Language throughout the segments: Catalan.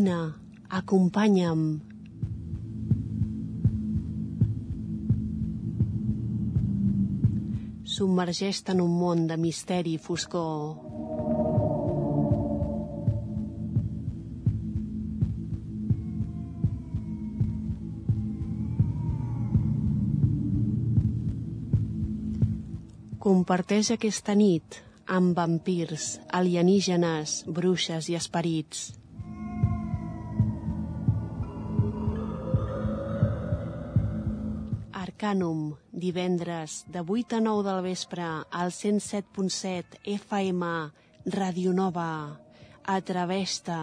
Vine, acompanya'm. Submergeix-te en un món de misteri i foscor. Comparteix aquesta nit amb vampirs, alienígenes, bruixes i esperits. Arcanum, divendres, de 8 a 9 del vespre, al 107.7 FM, Radio Nova. Atreveix-te.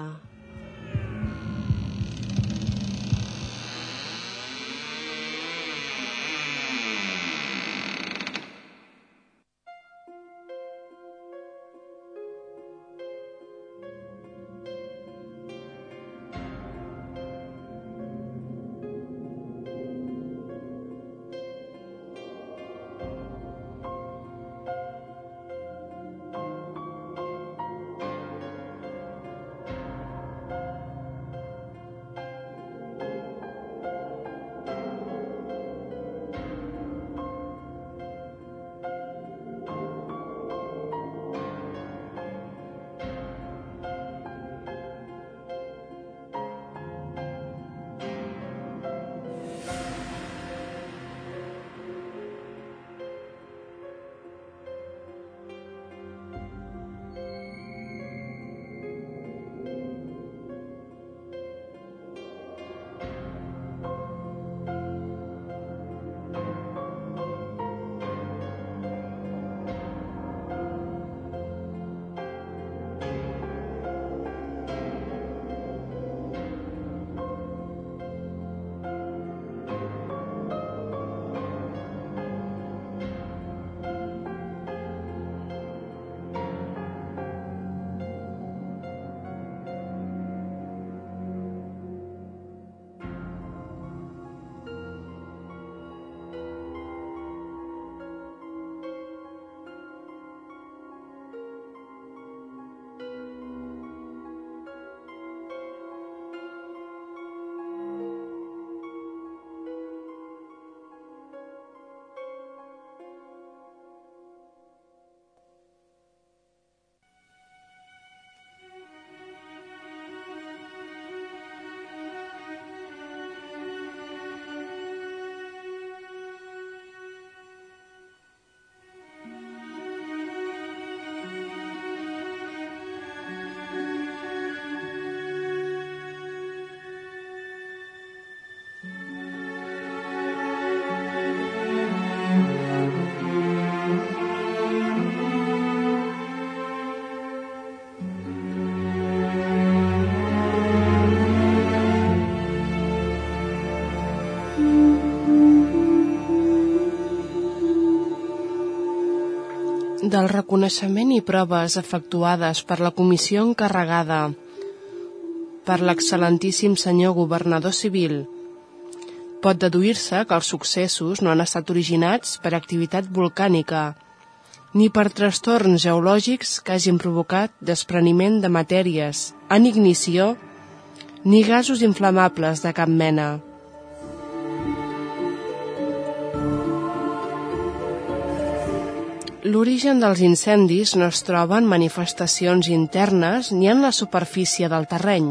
Del reconeixement i proves efectuades per la comissió encarregada per l'excel·lentíssim senyor governador civil, pot deduir-se que els successos no han estat originats per activitat volcànica, ni per trastorns geològics que hagin provocat despreniment de matèries en ignició, ni gasos inflamables de cap mena. L'origen dels incendis no es troba en manifestacions internes ni en la superfície del terreny.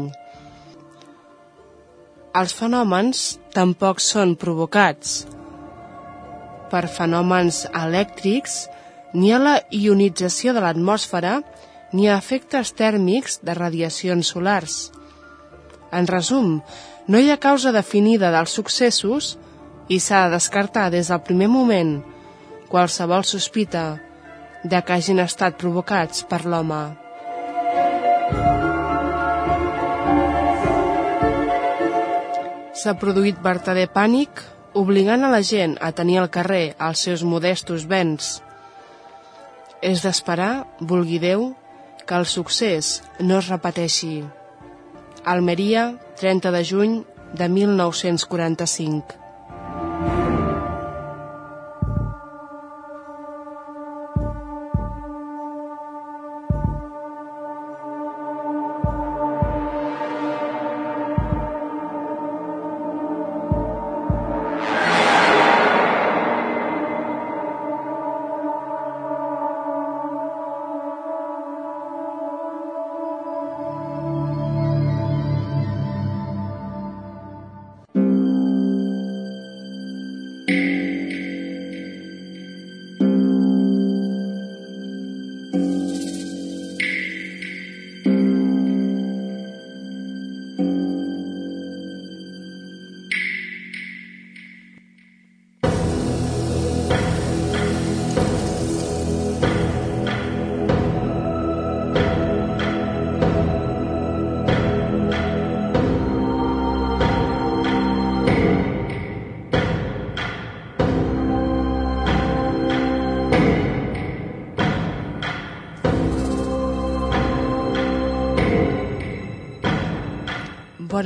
Els fenòmens tampoc són provocats per fenòmens elèctrics ni a la ionització de l'atmosfera ni a efectes tèrmics de radiacions solars. En resum, no hi ha causa definida dels successos i s'ha de descartar des del primer moment qualsevol sospita de que hagin estat provocats per l'home. S'ha produït vertader pànic, obligant a la gent a tenir al carrer els seus modestos béns. És d'esperar, vulgui Déu, que el succés no es repeteixi. Almeria, 30 de juny de 1945.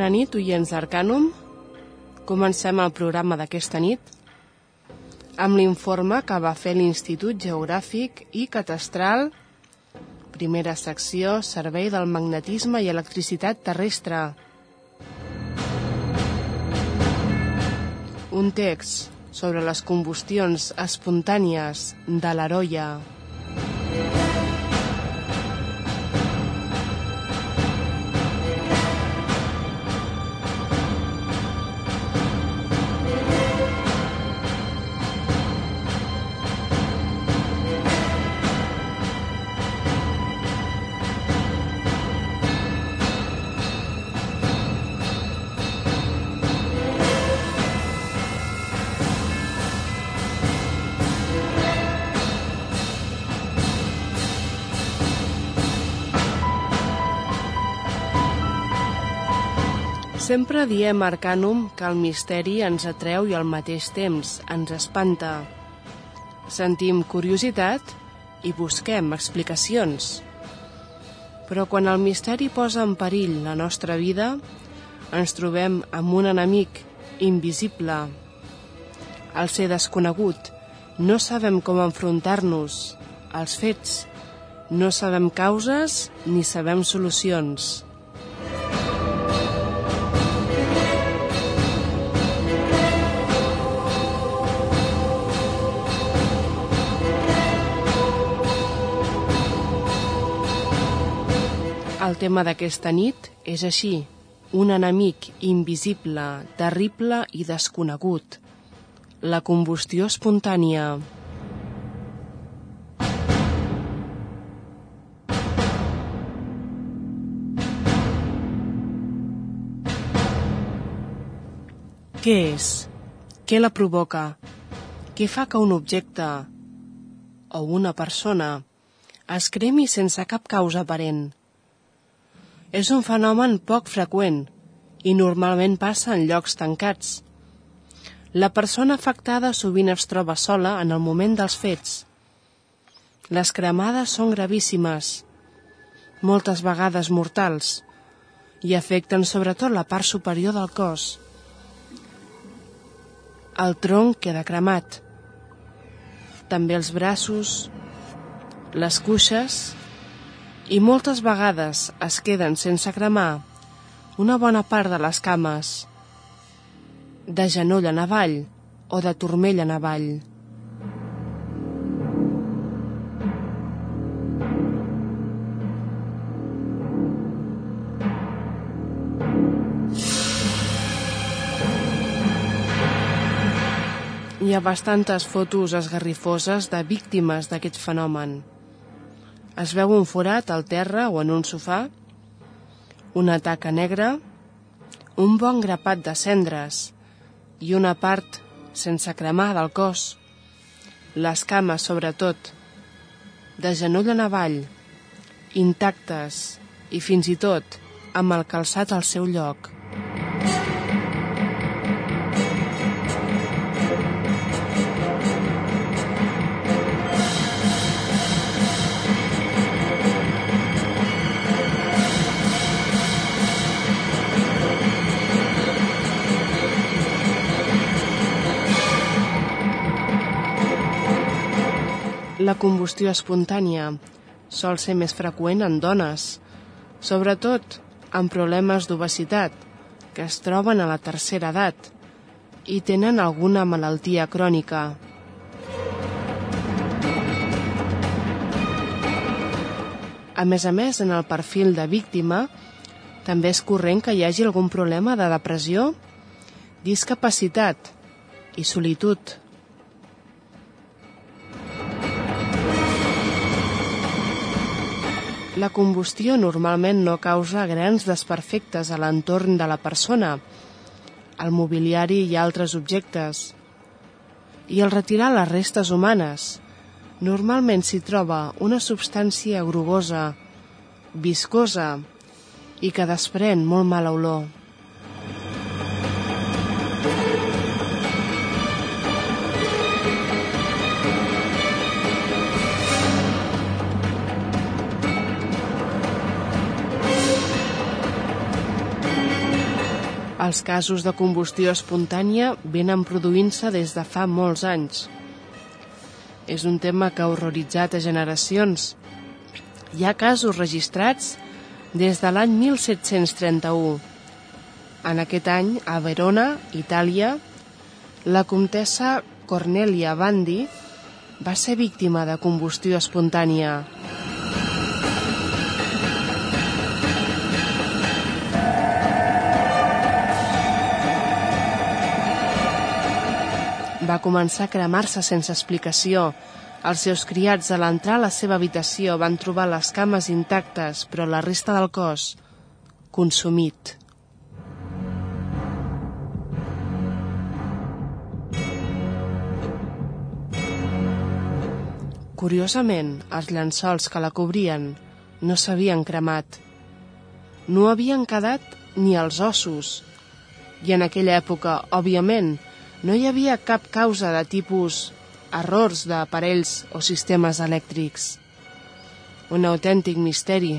Bona nit, oients d'Arcanum. Comencem el programa d'aquesta nit amb l'informe que va fer l'Institut Geogràfic i Catastral, primera secció, Servei del Magnetisme i Electricitat Terrestre. Un text sobre les combustions espontànies de l'Aroia. Sempre diem Arcanum que el misteri ens atreu i al mateix temps ens espanta. Sentim curiositat i busquem explicacions. Però quan el misteri posa en perill la nostra vida, ens trobem amb un enemic invisible. Al ser desconegut, no sabem com enfrontar-nos als fets, no sabem causes ni sabem solucions. El tema d'aquesta nit és així, un enemic invisible, terrible i desconegut. La combustió espontània. Què és? Què la provoca? Què fa que un objecte o una persona es cremi sense cap causa aparent? És un fenomen poc freqüent i normalment passa en llocs tancats. La persona afectada sovint es troba sola en el moment dels fets. Les cremades són gravíssimes, moltes vegades mortals, i afecten sobretot la part superior del cos. El tronc queda cremat, també els braços, les cuixes i moltes vegades es queden sense cremar una bona part de les cames, de genoll en avall o de turmell en avall. Hi ha bastantes fotos esgarrifoses de víctimes d'aquest fenomen. Es veu un forat al terra o en un sofà, una taca negra, un bon grapat de cendres i una part sense cremar del cos, les cames sobretot, de genoll en avall, intactes i fins i tot amb el calçat al seu lloc. La combustió espontània sol ser més freqüent en dones, sobretot amb problemes d'obesitat, que es troben a la tercera edat i tenen alguna malaltia crònica. A més a més, en el perfil de víctima, també és corrent que hi hagi algun problema de depressió, discapacitat i solitud. La combustió normalment no causa grans desperfectes a l'entorn de la persona, al mobiliari i altres objectes. I al retirar les restes humanes, normalment s'hi troba una substància grogosa, viscosa i que desprèn molt mala olor. Els casos de combustió espontània venen produint-se des de fa molts anys. És un tema que ha horroritzat a generacions. Hi ha casos registrats des de l'any 1731. En aquest any, a Verona, Itàlia, la comtessa Cornelia Bandi va ser víctima de combustió espontània. Va començar a cremar-se sense explicació. Els seus criats a l'entrar a la seva habitació van trobar les cames intactes, però la resta del cos consumit. Curiosament, els llençols que la cobrien no s'havien cremat. No havien quedat ni els ossos. I en aquella època, òbviament, no hi havia cap causa de tipus errors d'aparells o sistemes elèctrics. Un autèntic misteri.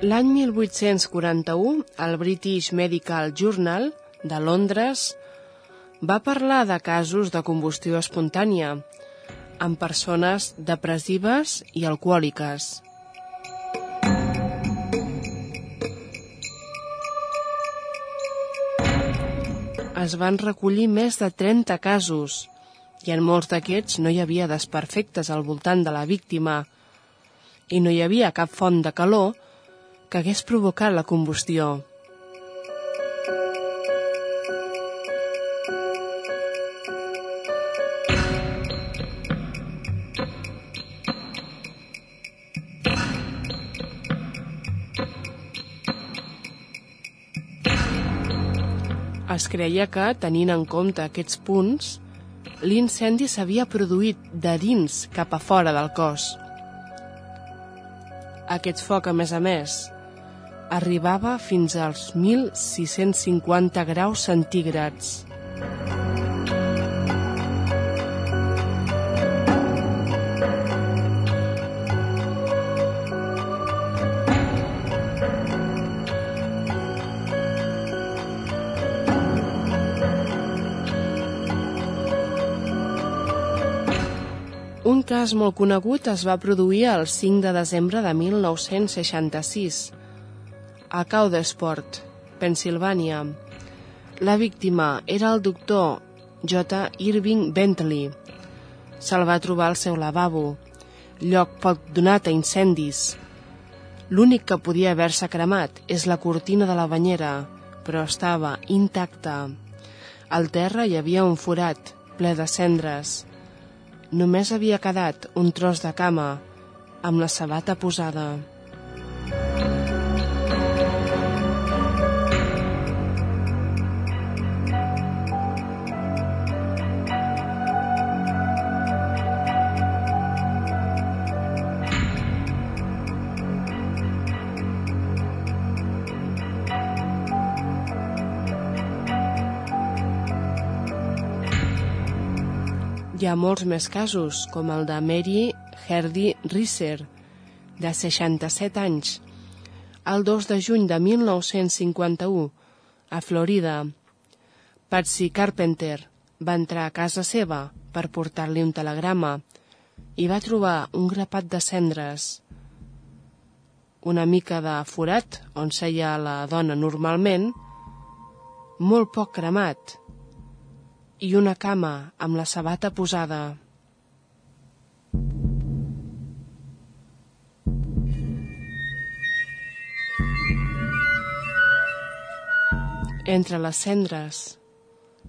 L'any 1841, el British Medical Journal de Londres va parlar de casos de combustió espontània en persones depressives i alcohòliques. Es van recollir més de 30 casos i en molts d'aquests no hi havia desperfectes al voltant de la víctima i no hi havia cap font de calor que hagués provocat la combustió. Es creia que, tenint en compte aquests punts, l'incendi s'havia produït de dins cap a fora del cos. Aquest foc, a més a més, arribava fins als 1.650 graus centígrads. Un cas molt conegut es va produir el 5 de desembre de 1966 a Cowdesport, Pensilvània. La víctima era el doctor J. Irving Bentley. Se'l va trobar al seu lavabo, lloc poc donat a incendis. L'únic que podia haver-se cremat és la cortina de la banyera, però estava intacta. Al terra hi havia un forat, ple de cendres. Només havia quedat un tros de cama, amb la sabata posada. Ha molts més casos, com el de Mary Herdy Risser, de 67 anys. El 2 de juny de 1951, a Florida, Patsy Carpenter va entrar a casa seva per portar-li un telegrama i va trobar un grapat de cendres. Una mica de forat on seia la dona normalment, molt poc cremat, i una cama amb la sabata posada. Entre les cendres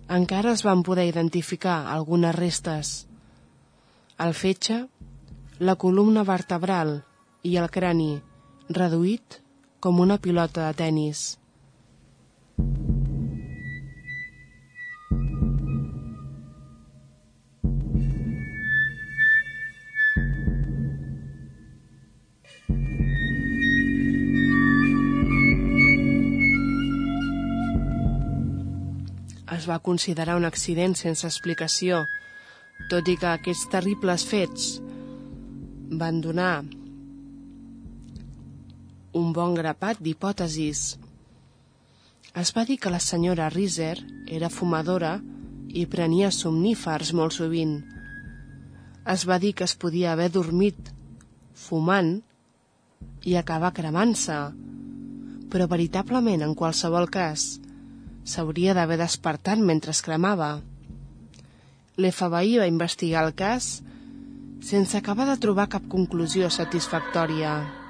encara es van poder identificar algunes restes. El fetge, la columna vertebral i el crani reduït com una pilota de tennis. Es va considerar un accident sense explicació, tot i que aquests terribles fets van donar un bon grapat d'hipòtesis. Es va dir que la senyora Riser era fumadora i prenia somnífers molt sovint. Es va dir que es podia haver dormit fumant i acabar cremant-se, però veritablement, en qualsevol cas, s'hauria d'haver despertat mentre es cremava. L'FBI va investigar el cas sense acabar de trobar cap conclusió satisfactòria.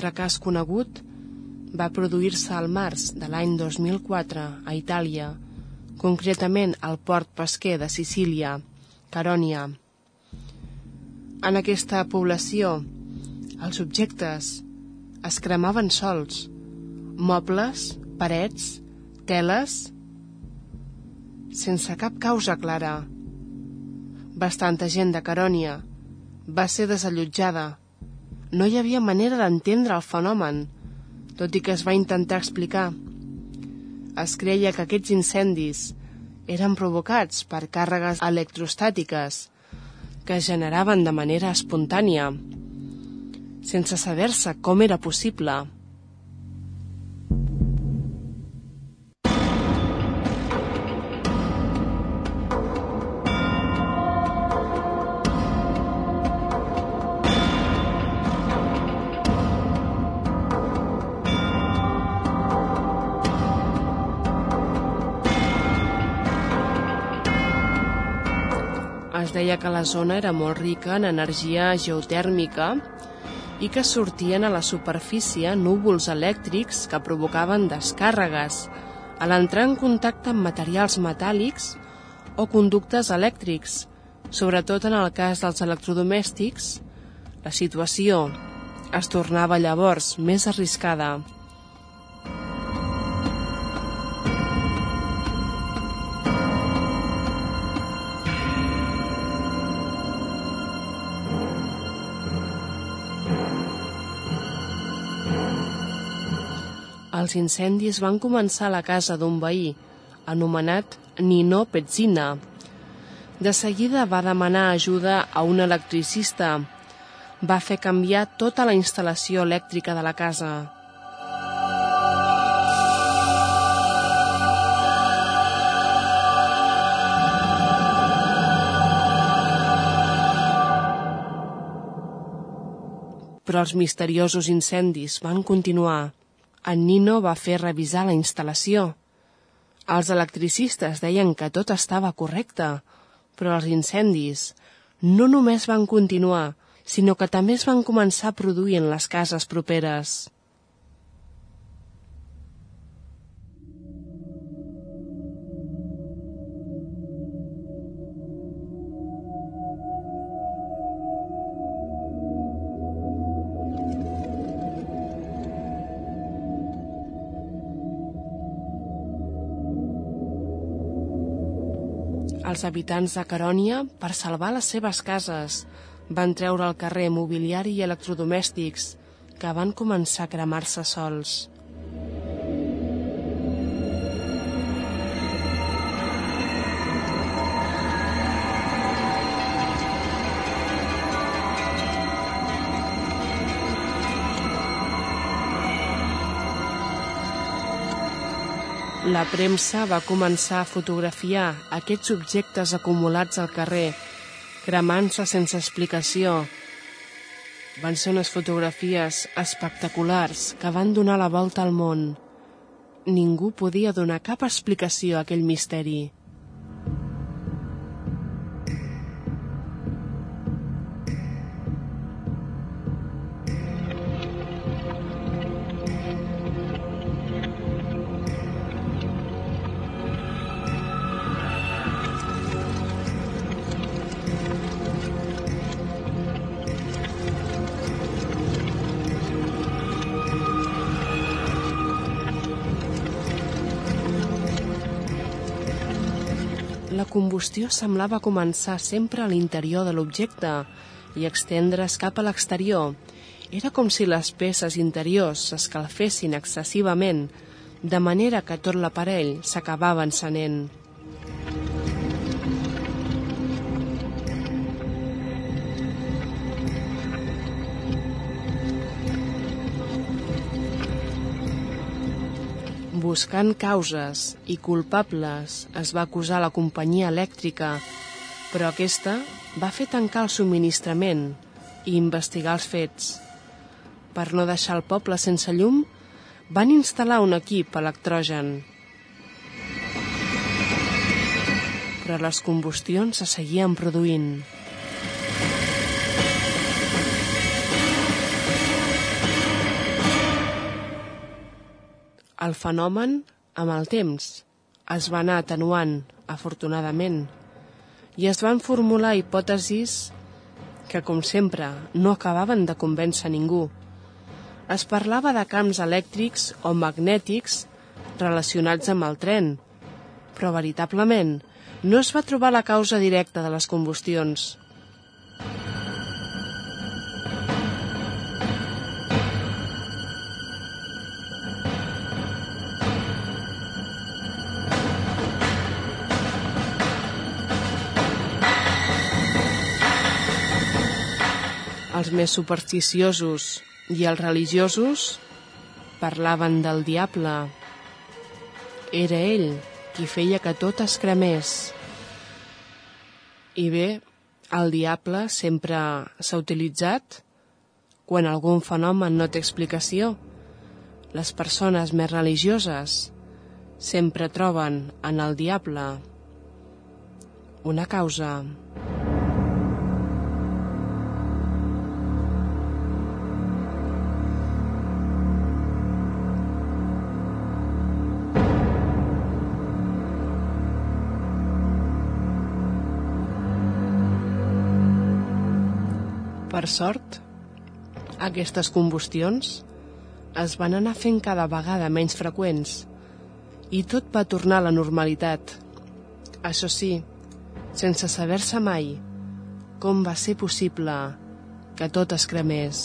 Altre cas conegut va produir-se al març de l'any 2004 a Itàlia, concretament al port pesquer de Sicília, Carònia. En aquesta població, els objectes es cremaven sols, mobles, parets, teles, sense cap causa clara. Bastanta gent de Carònia va ser desallotjada no hi havia manera d'entendre el fenomen, tot i que es va intentar explicar. Es creia que aquests incendis eren provocats per càrregues electrostàtiques que es generaven de manera espontània, sense saber-se com era possible. Deia que la zona era molt rica en energia geotèrmica i que sortien a la superfície núvols elèctrics que provocaven descàrregues a l'entrar en contacte amb materials metàl·lics o conductes elèctrics, sobretot en el cas dels electrodomèstics, la situació es tornava llavors més arriscada. Els incendis van començar a la casa d'un veí, anomenat Nino Petzina. De seguida va demanar ajuda a un electricista. Va fer canviar tota la instal·lació elèctrica de la casa. Però els misteriosos incendis van continuar. En Nino va fer revisar la instal·lació. Els electricistes deien que tot estava correcte, però els incendis no només van continuar, sinó que també es van començar a produir en les cases properes. Els habitants de Carònia, per salvar les seves cases, van treure al carrer mobiliari i electrodomèstics, que van començar a cremar-se sols. La premsa va començar a fotografiar aquests objectes acumulats al carrer, cremant-se sense explicació. Van ser unes fotografies espectaculars que van donar la volta al món. Ningú podia donar cap explicació a aquell misteri. Combustió semblava començar sempre a l'interior de l'objecte i extendre's cap a l'exterior. Era com si les peces interiors s'escalfessin excessivament, de manera que tot l'aparell s'acabava encenent. Buscant causes i culpables es va acusar la companyia elèctrica, però aquesta va fer tancar el subministrament i investigar els fets. Per no deixar el poble sense llum, van instal·lar un equip electrogen. Però les combustions se seguien produint. El fenomen, amb el temps, es va anar atenuant, afortunadament, i es van formular hipòtesis que, com sempre, no acabaven de convèncer ningú. Es parlava de camps elèctrics o magnètics relacionats amb el tren, però veritablement no es va trobar la causa directa de les combustions. Els més supersticiosos i els religiosos parlaven del diable. Era ell qui feia que tot es cremés. I bé, el diable sempre s'ha utilitzat quan algun fenomen no té explicació. Les persones més religioses sempre troben en el diable una causa. Per sort, aquestes combustions es van anar fent cada vegada menys freqüents i tot va tornar a la normalitat. Això sí, sense saber-se mai com va ser possible que tot es cremés.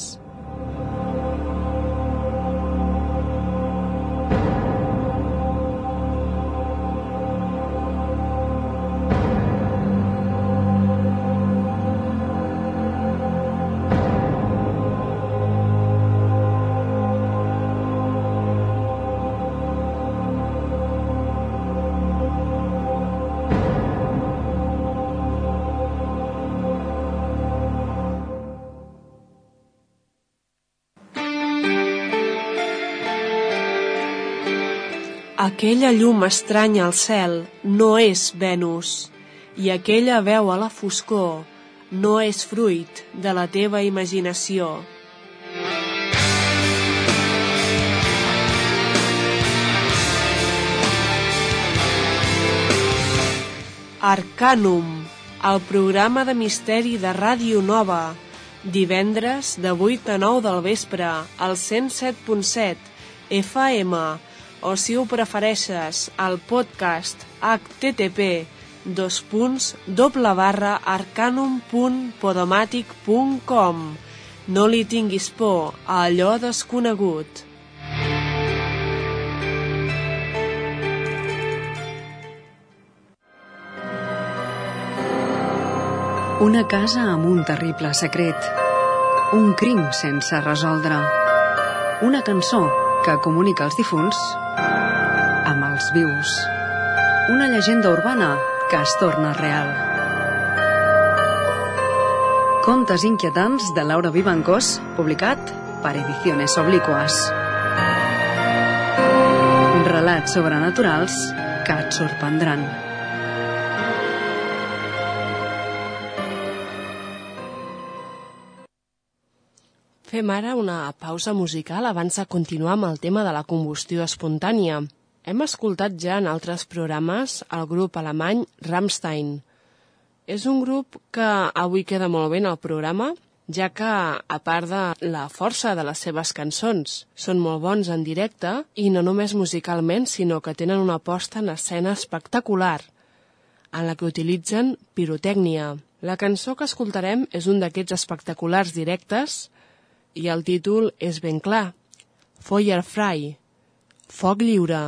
Aquella llum estranya al cel no és Venus, i aquella veu a la foscor no és fruit de la teva imaginació. Arcanum, el programa de misteri de Ràdio Nova, divendres de 8 a 9 del vespre al 107.7 FM o si ho prefereixes al podcast http dos punts doble barra arcanum.podomatic.com No li tinguis por a allò desconegut. Una casa amb un terrible secret. Un crim sense resoldre. Una cançó que comunica els difunts amb els vius. Una llegenda urbana que es torna real. Contes inquietants de Laura Vivancós, publicat per Ediciones Obliquas. Relats sobrenaturals que et sorprendran. Fem ara una pausa musical abans de continuar amb el tema de la combustió espontània. Hem escoltat ja en altres programes el grup alemany Rammstein. És un grup que avui queda molt bé en el programa, ja que, a part de la força de les seves cançons, són molt bons en directe i no només musicalment, sinó que tenen una posta en escena espectacular, en la que utilitzen pirotècnia. La cançó que escoltarem és un d'aquests espectaculars directes i el títol és ben clar, Feuerfrei, foc lliure.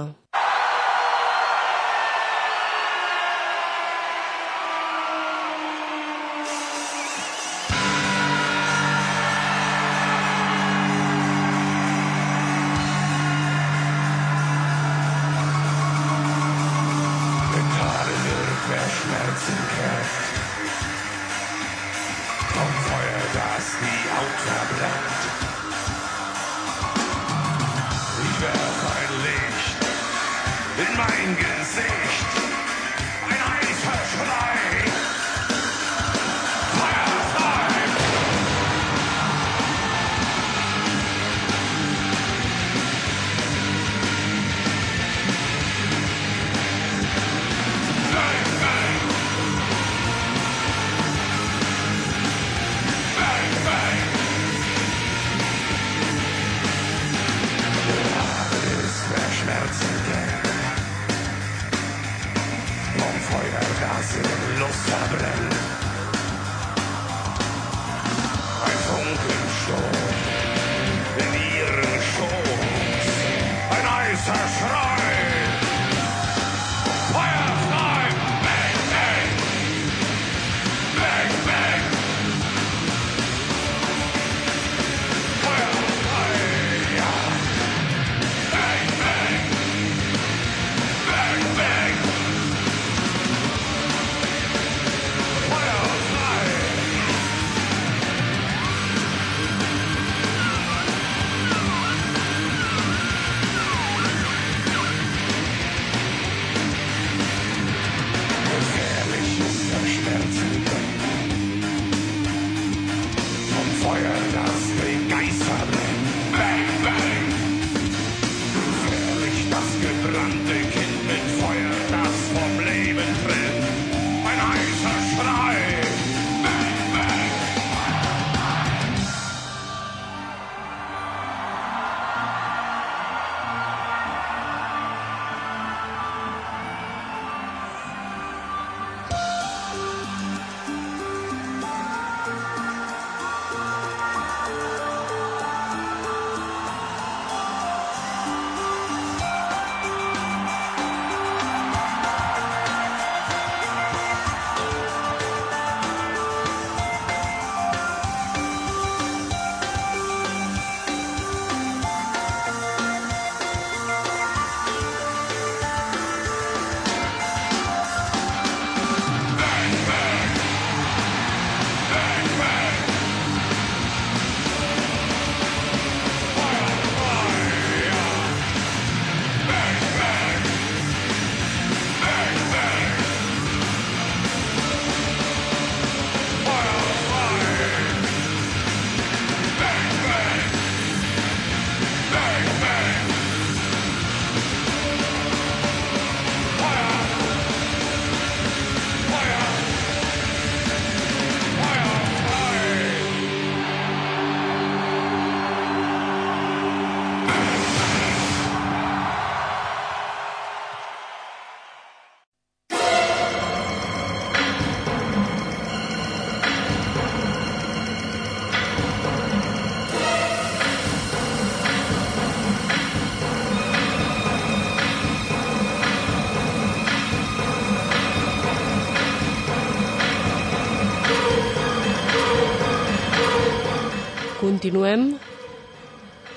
Continuem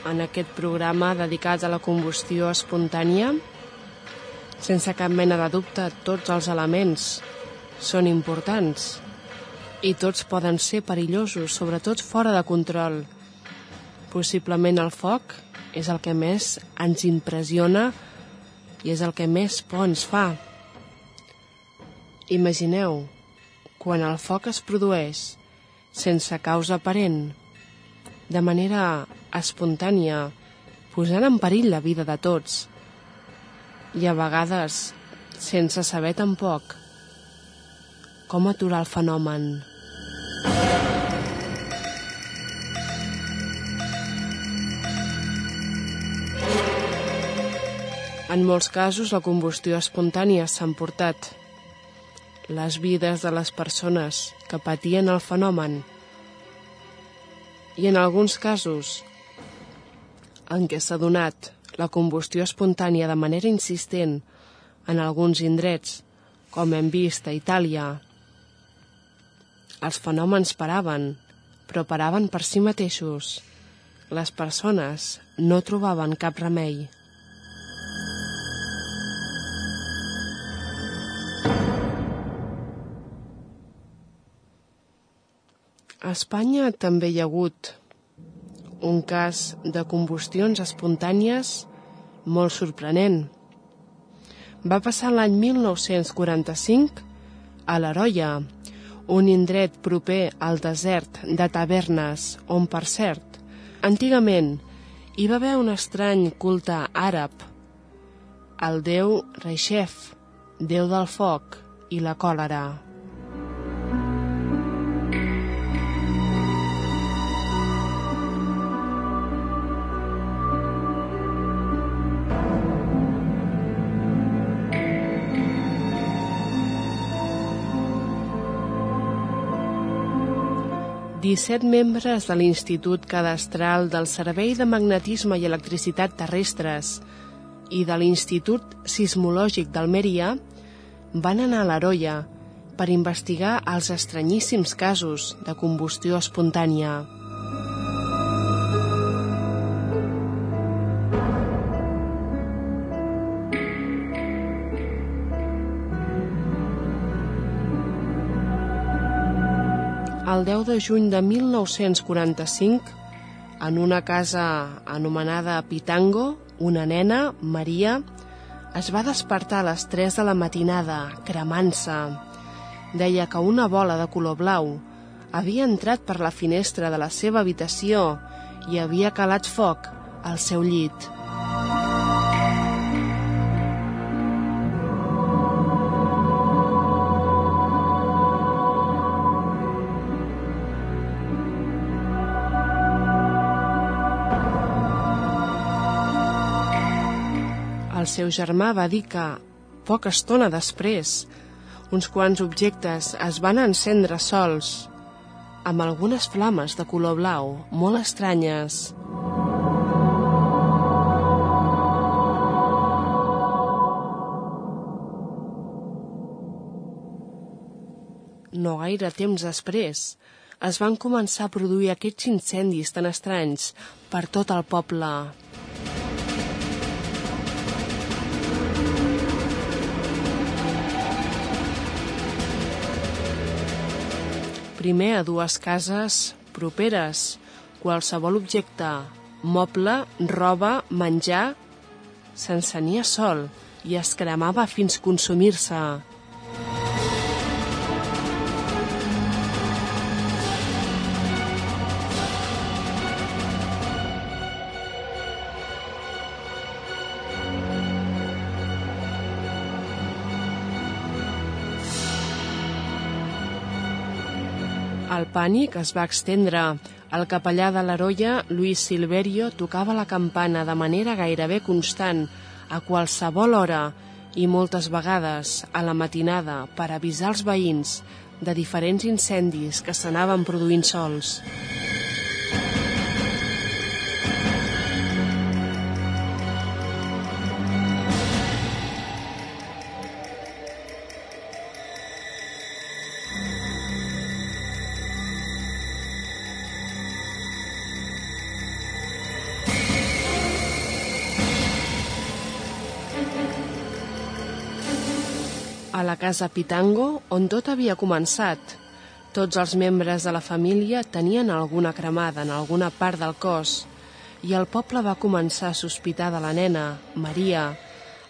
en aquest programa dedicat a la combustió espontània. Sense cap mena de dubte, tots els elements són importants i tots poden ser perillosos, sobretot fora de control. Possiblement el foc és el que més ens impressiona i és el que més por ens fa. Imagineu, quan el foc es produeix sense causa aparent, de manera espontània, posant en perill la vida de tots, i a vegades sense saber tampoc com aturar el fenomen. En molts casos, la combustió espontània s'ha emportat les vides de les persones que patien el fenomen i en alguns casos en què s'ha donat la combustió espontània de manera insistent en alguns indrets, com hem vist a Itàlia, els fenòmens paraven, però paraven per si mateixos. Les persones no trobaven cap remei. A Espanya també hi ha hagut un cas de combustions espontànies molt sorprenent. Va passar l'any 1945 a l'Heroia, un indret proper al desert de Tavernes, on, per cert, antigament hi va haver un estrany culte àrab, el déu Reixef, déu del foc i la còlera. Disset membres de l'Institut Cadastral del Servei de Magnetisme i Electricitat Terrestres i de l'Institut Sismològic d'Almeria van anar a l'Aroia per investigar els estranyíssims casos de combustió espontània. El 10 de juny de 1945, en una casa anomenada Pitango, una nena, Maria, es va despertar a les 3 de la matinada, cremant-se. Deia que una bola de color blau havia entrat per la finestra de la seva habitació i havia calat foc al seu llit. Seu germà va dir que, poca estona després, uns quants objectes es van encendre sols, amb algunes flames de color blau molt estranyes. No gaire temps després, es van començar a produir aquests incendis tan estranys per tot el poble. Primer a dues cases properes. Qualsevol objecte, moble, roba, menjar, s'encenia sol i es cremava fins consumir-se. El pànic es va estendre. El capellà de l'Arolla, Luis Silverio, tocava la campana de manera gairebé constant, a qualsevol hora i moltes vegades a la matinada per avisar els veïns de diferents incendis que s'anaven produint sols. La casa Pitango, on tot havia començat. Tots els membres de la família tenien alguna cremada en alguna part del cos i el poble va començar a sospitar de la nena, Maria,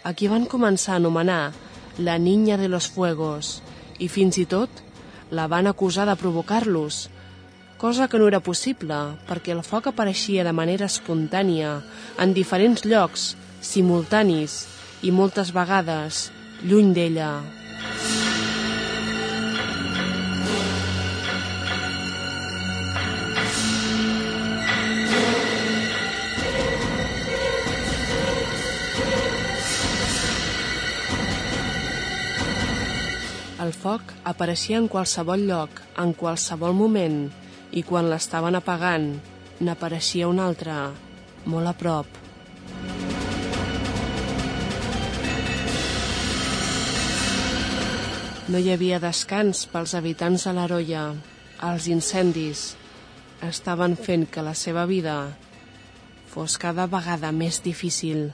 a qui van començar a anomenar la Niña de los Fuegos i fins i tot la van acusar de provocar-los, cosa que no era possible perquè el foc apareixia de manera espontània en diferents llocs, simultanis i moltes vegades lluny d'ella. El foc apareixia en qualsevol lloc, en qualsevol moment, i quan l'estaven apagant, n'apareixia un altre, molt a prop. No hi havia descans pels habitants de l'Arolla. Els incendis estaven fent que la seva vida fos cada vegada més difícil.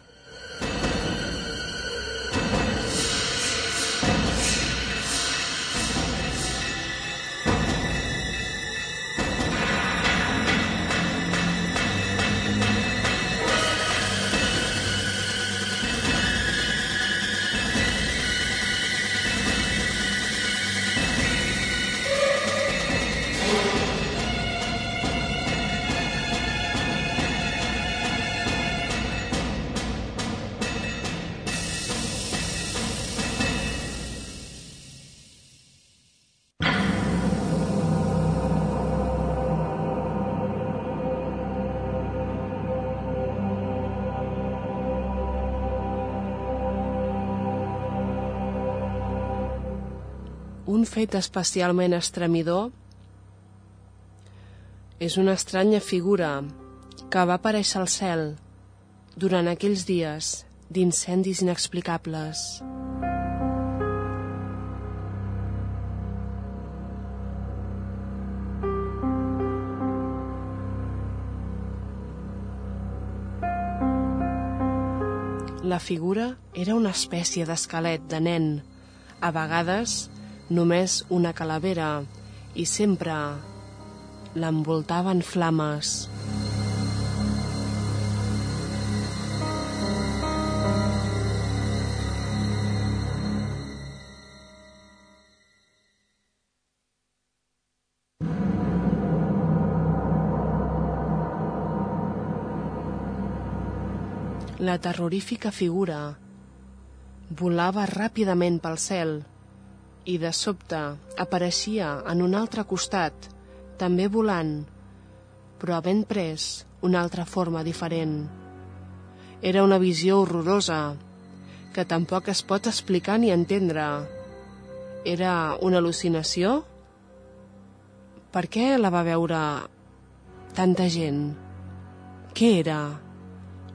Un fet especialment estremidor és una estranya figura que va aparèixer al cel durant aquells dies d'incendis inexplicables. La figura era una espècie d'esquelet de nen, a vegades només una calavera i sempre l'envoltaven flames. La terrorífica figura volava ràpidament pel cel i de sobte apareixia en un altre costat, també volant, però havent pres una altra forma diferent. Era una visió horrorosa, que tampoc es pot explicar ni entendre. Era una al·lucinació? Per què la va veure tanta gent? Què era?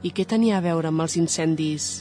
I què tenia a veure amb els incendis?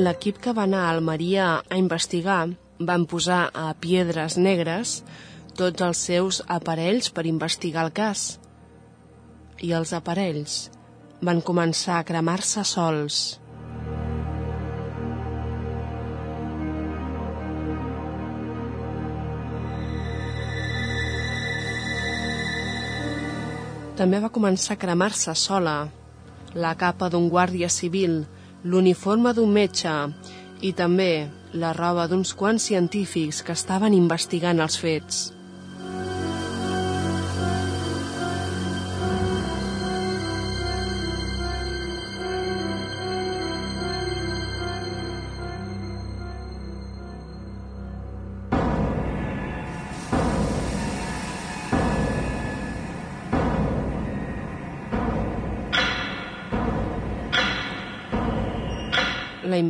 L'equip que va anar a Almeria a investigar van posar a Piedres Negres tots els seus aparells per investigar el cas. I els aparells van començar a cremar-se sols. També va començar a cremar-se sola la capa d'un guàrdia civil l'uniforme d'un metge i també la roba d'uns quants científics que estaven investigant els fets.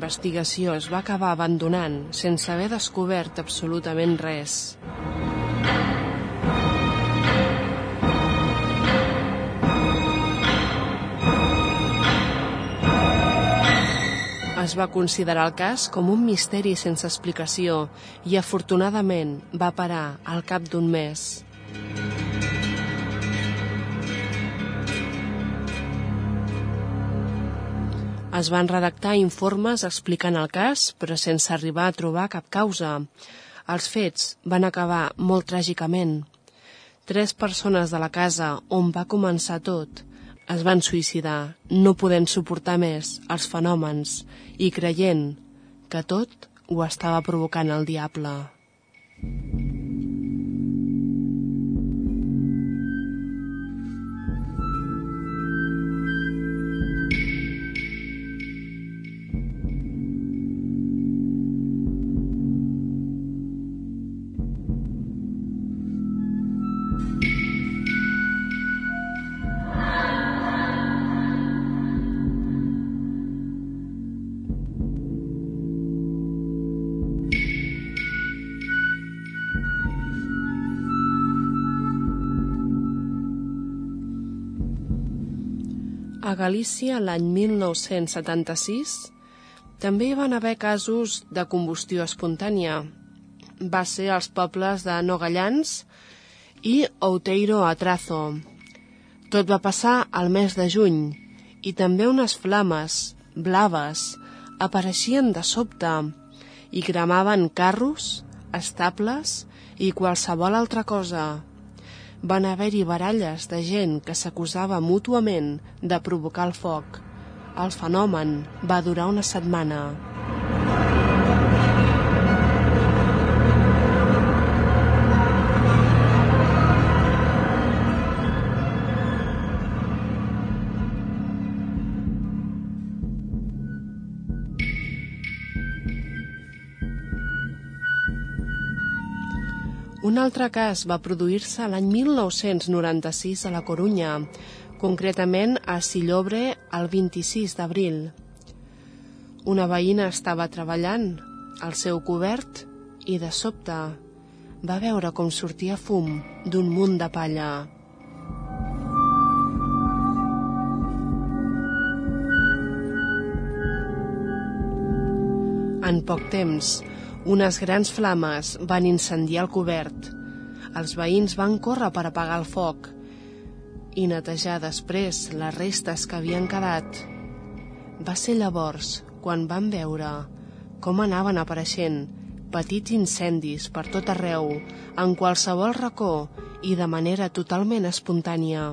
Investigació es va acabar abandonant sense haver descobert absolutament res. Es va considerar el cas com un misteri sense explicació i afortunadament va parar al cap d'un mes. Es van redactar informes explicant el cas, però sense arribar a trobar cap causa. Els fets van acabar molt tràgicament. Tres persones de la casa on va començar tot es van suïcidar, no podent suportar més els fenòmens i creient que tot ho estava provocant el diable. A Galícia, l'any 1976, també hi van haver casos de combustió espontània. Va ser als pobles de Nogallans i Outeiro Atrazo. Tot va passar al mes de juny i també unes flames blaves apareixien de sobte i cremaven carros, estables i qualsevol altra cosa van haver-hi baralles de gent que s'acusava mútuament de provocar el foc. El fenomen va durar una setmana. Un altre cas va produir-se l'any 1996 a la Corunya, concretament a Sillobre el 26 d'abril. Una veïna estava treballant al seu cobert i de sobte va veure com sortia fum d'un munt de palla. En poc temps, unes grans flames van incendiar el cobert. Els veïns van córrer per apagar el foc i netejar després les restes que havien quedat. Va ser llavors quan van veure com anaven apareixent petits incendis per tot arreu, en qualsevol racó i de manera totalment espontània.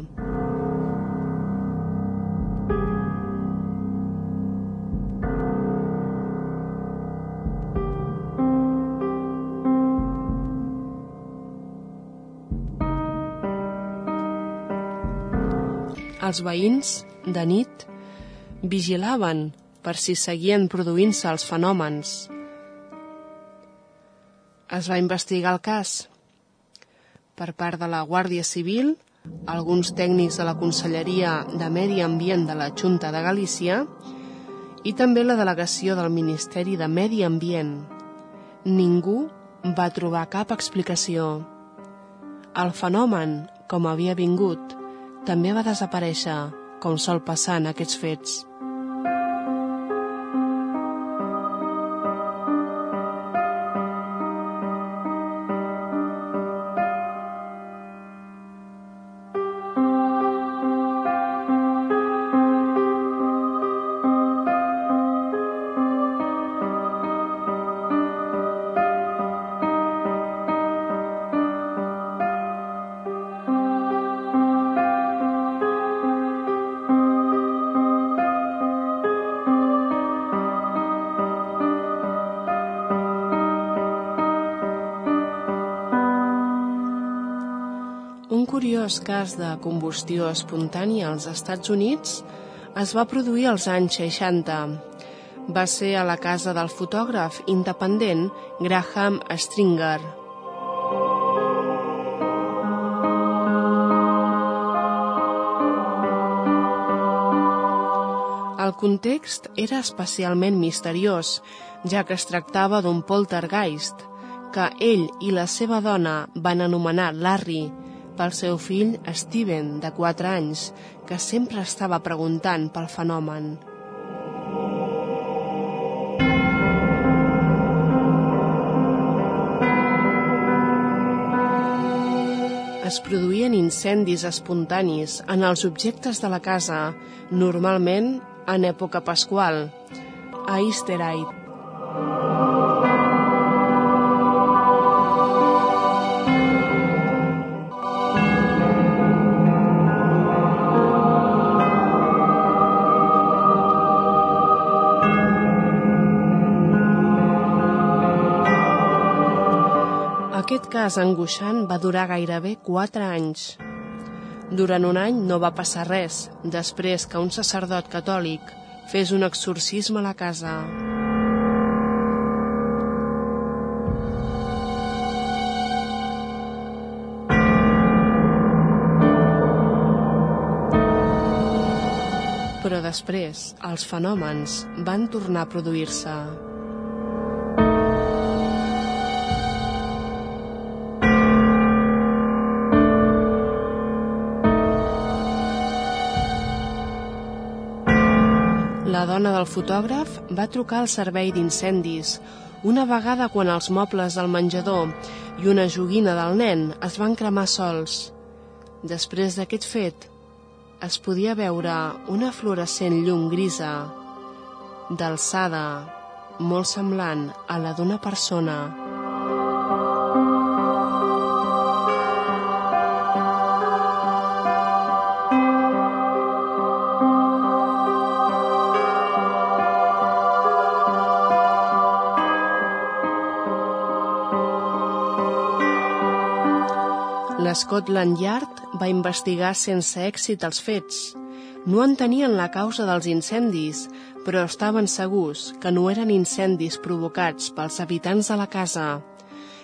Els veïns, de nit, vigilaven per si seguien produint-se els fenòmens. Es va investigar el cas per part de la Guàrdia Civil, alguns tècnics de la Conselleria de Medi Ambient de la Junta de Galícia i també la delegació del Ministeri de Medi Ambient. Ningú va trobar cap explicació. El fenomen, com havia vingut, també va desaparèixer, com sol passar en aquests fets. Curiós cas de combustió espontània als Estats Units es va produir als anys 60. Va ser a la casa del fotògraf independent Graham Stringer. El context era especialment misteriós, ja que es tractava d'un poltergeist, que ell i la seva dona van anomenar Larry pel seu fill Steven, de 4 anys, que sempre estava preguntant pel fenomen. es produïen incendis espontanis en els objectes de la casa, normalment en època pasqual, a Easterite. Aquest cas angoixant va durar gairebé 4 anys. Durant un any no va passar res, després que un sacerdot catòlic fes un exorcisme a la casa. Però després, els fenòmens van tornar a produir-se. Dona del fotògraf va trucar al servei d'incendis una vegada quan els mobles del menjador i una joguina del nen es van cremar sols. Després d'aquest fet, es podia veure una fluorescent llum grisa d'alçada molt semblant a la d'una persona. Scotland Yard va investigar sense èxit els fets. No entenien la causa dels incendis, però estaven segurs que no eren incendis provocats pels habitants de la casa.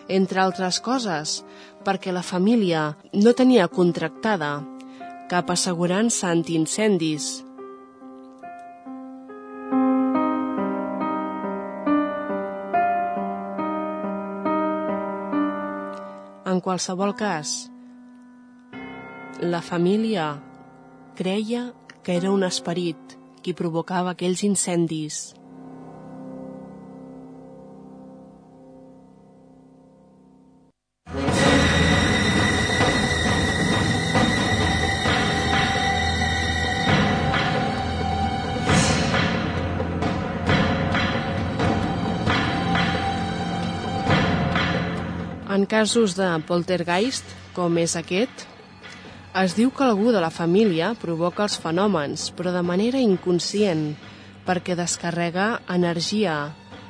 Entre altres coses, perquè la família no tenia contractada cap assegurança antiincendis. En qualsevol cas, la família creia que era un esperit qui provocava aquells incendis. En casos de poltergeist, com és aquest, es diu que algú de la família provoca els fenòmens, però de manera inconscient, perquè descarrega energia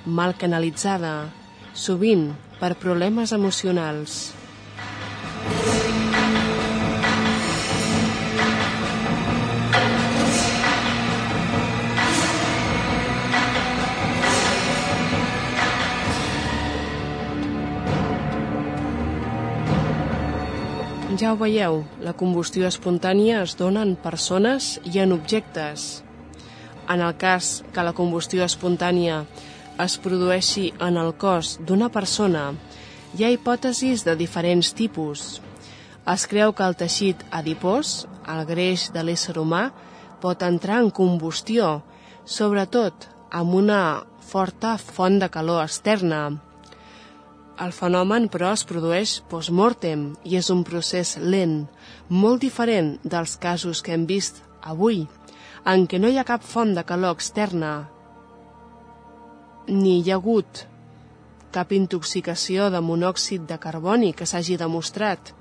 mal canalitzada, sovint per problemes emocionals. Ja ho veieu, la combustió espontània es dona en persones i en objectes. En el cas que la combustió espontània es produeixi en el cos d'una persona, hi ha hipòtesis de diferents tipus. Es creu que el teixit adipós, el greix de l'ésser humà, pot entrar en combustió, sobretot amb una forta font de calor externa, el fenomen, però, es produeix post-mortem i és un procés lent, molt diferent dels casos que hem vist avui, en què no hi ha cap font de calor externa, ni hi ha hagut cap intoxicació de monòxid de carboni que s'hagi demostrat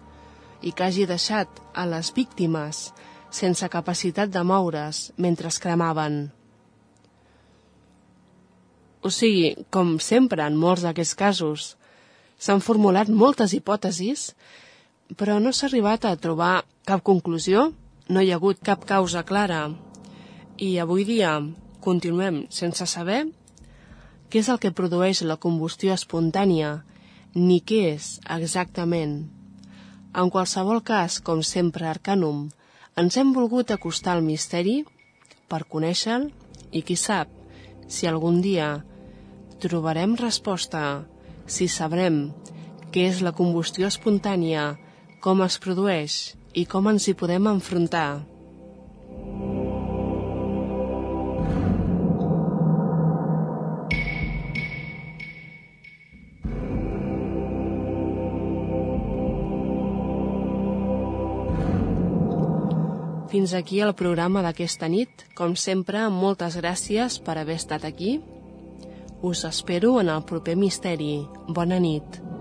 i que hagi deixat a les víctimes sense capacitat de moure's mentre es cremaven. O sigui, com sempre en molts d'aquests casos, S'han formulat moltes hipòtesis, però no s'ha arribat a trobar cap conclusió, no hi ha hagut cap causa clara. I avui dia continuem sense saber què és el que produeix la combustió espontània, ni què és exactament. En qualsevol cas, com sempre Arcanum, ens hem volgut acostar al misteri per conèixer-lo I qui sap, si algun dia trobarem resposta, si sabrem què és la combustió espontània, com es produeix i com ens hi podem enfrontar. Fins aquí el programa d'aquesta nit. Com sempre, moltes gràcies per haver estat aquí. Us espero en el proper misteri. Bona nit.